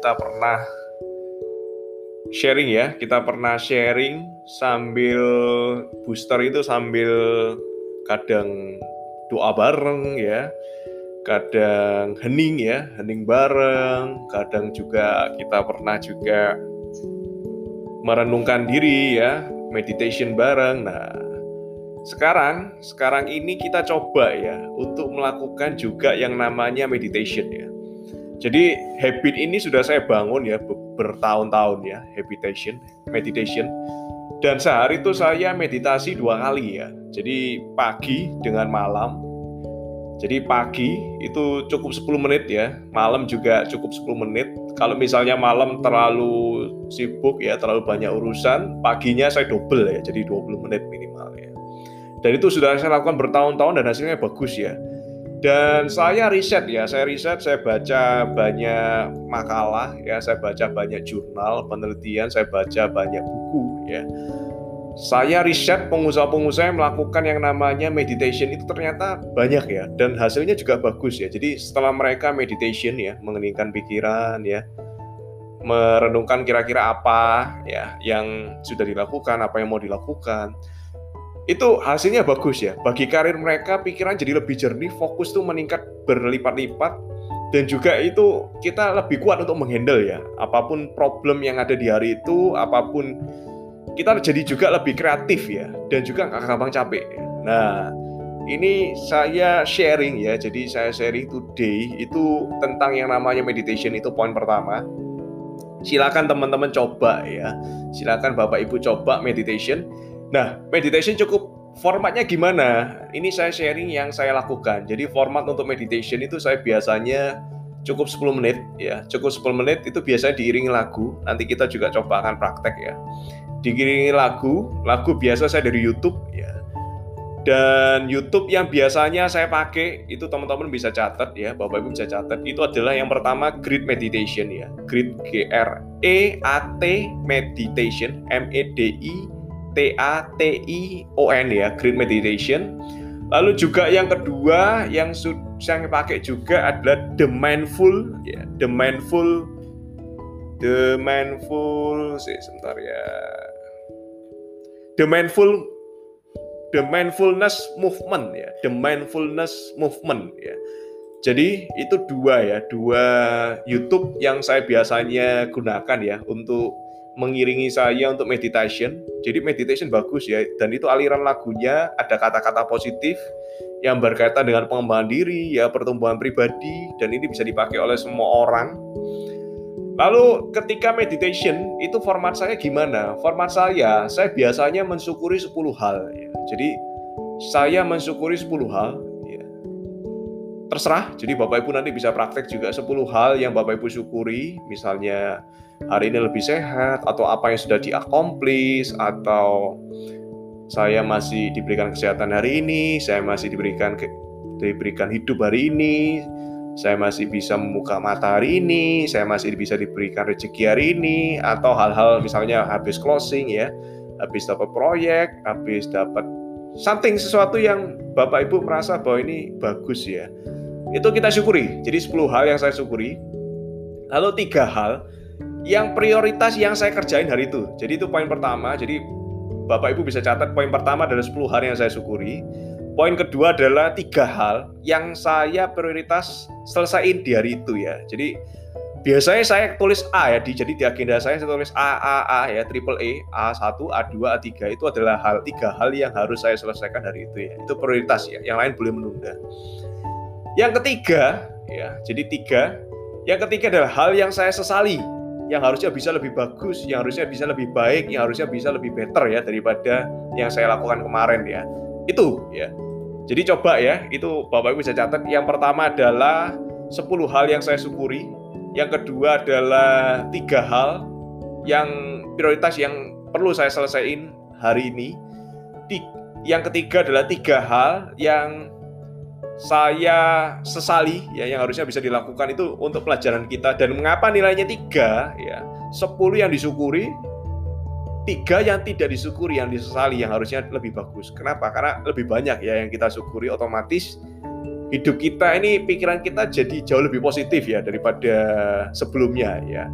kita pernah sharing ya, kita pernah sharing sambil booster itu sambil kadang doa bareng ya, kadang hening ya, hening bareng, kadang juga kita pernah juga merenungkan diri ya, meditation bareng. Nah, sekarang sekarang ini kita coba ya untuk melakukan juga yang namanya meditation ya. Jadi habit ini sudah saya bangun ya bertahun-tahun ya, habitation, meditation. Dan sehari itu saya meditasi dua kali ya. Jadi pagi dengan malam. Jadi pagi itu cukup 10 menit ya, malam juga cukup 10 menit. Kalau misalnya malam terlalu sibuk ya, terlalu banyak urusan, paginya saya double ya, jadi 20 menit minimal ya. Dan itu sudah saya lakukan bertahun-tahun dan hasilnya bagus ya dan saya riset ya, saya riset, saya baca banyak makalah ya, saya baca banyak jurnal, penelitian, saya baca banyak buku ya. Saya riset pengusaha-pengusaha yang melakukan yang namanya meditation itu ternyata banyak ya dan hasilnya juga bagus ya. Jadi setelah mereka meditation ya, mengeningkan pikiran ya, merenungkan kira-kira apa ya yang sudah dilakukan, apa yang mau dilakukan itu hasilnya bagus ya. Bagi karir mereka pikiran jadi lebih jernih, fokus tuh meningkat berlipat-lipat dan juga itu kita lebih kuat untuk menghandle ya. Apa pun problem yang ada di hari itu, apa pun kita jadi juga lebih kreatif ya dan juga nggak gampang capek. Nah, ini saya sharing ya. Jadi saya sharing today itu tentang yang namanya meditation itu poin pertama. Silakan teman-teman coba ya. Silakan Bapak Ibu coba meditation Nah, meditation cukup formatnya gimana? Ini saya sharing yang saya lakukan. Jadi format untuk meditation itu saya biasanya cukup 10 menit ya. Cukup 10 menit itu biasanya diiringi lagu. Nanti kita juga coba akan praktek ya. Diiringi lagu, lagu biasa saya dari YouTube ya. Dan YouTube yang biasanya saya pakai itu teman-teman bisa catat ya, Bapak Ibu bisa catat. Itu adalah yang pertama Grid Meditation ya. Grid G R E A T Meditation M E D I T A T I O N ya, Green Meditation. Lalu juga yang kedua yang saya pakai juga adalah The Mindful ya, The Mindful The Mindful sih sebentar ya. The Mindful The Mindfulness Movement ya, The Mindfulness Movement ya. Jadi itu dua ya, dua YouTube yang saya biasanya gunakan ya untuk mengiringi saya untuk meditation. Jadi meditation bagus ya dan itu aliran lagunya ada kata-kata positif yang berkaitan dengan pengembangan diri, ya pertumbuhan pribadi dan ini bisa dipakai oleh semua orang. Lalu ketika meditation itu format saya gimana? Format saya, saya biasanya mensyukuri 10 hal ya. Jadi saya mensyukuri 10 hal. Terserah, jadi Bapak Ibu nanti bisa praktek juga 10 hal yang Bapak Ibu syukuri, misalnya hari ini lebih sehat atau apa yang sudah diakomplis atau saya masih diberikan kesehatan hari ini, saya masih diberikan diberikan hidup hari ini, saya masih bisa membuka mata hari ini, saya masih bisa diberikan rezeki hari ini, atau hal-hal misalnya habis closing ya, habis dapat proyek, habis dapat something sesuatu yang Bapak Ibu merasa bahwa ini bagus ya. Itu kita syukuri. Jadi 10 hal yang saya syukuri. Lalu tiga hal yang prioritas yang saya kerjain hari itu. Jadi itu poin pertama. Jadi Bapak Ibu bisa catat poin pertama adalah 10 hal yang saya syukuri. Poin kedua adalah tiga hal yang saya prioritas selesaiin di hari itu ya. Jadi biasanya saya tulis A ya, di, jadi di agenda saya saya tulis A, A, A ya, triple E, A1, A2, A3 itu adalah hal tiga hal yang harus saya selesaikan hari itu ya. Itu prioritas ya, yang lain boleh menunda. Yang ketiga ya, jadi tiga. Yang ketiga adalah hal yang saya sesali yang harusnya bisa lebih bagus, yang harusnya bisa lebih baik, yang harusnya bisa lebih better ya daripada yang saya lakukan kemarin ya. Itu ya. Jadi coba ya, itu Bapak Ibu bisa catat. Yang pertama adalah 10 hal yang saya syukuri. Yang kedua adalah tiga hal yang prioritas yang perlu saya selesaikan hari ini. Yang ketiga adalah tiga hal yang saya sesali ya yang harusnya bisa dilakukan itu untuk pelajaran kita. Dan mengapa nilainya tiga ya? Sepuluh yang disyukuri tiga yang tidak disyukuri yang disesali yang harusnya lebih bagus. Kenapa? Karena lebih banyak ya yang kita syukuri. Otomatis hidup kita ini pikiran kita jadi jauh lebih positif ya daripada sebelumnya ya.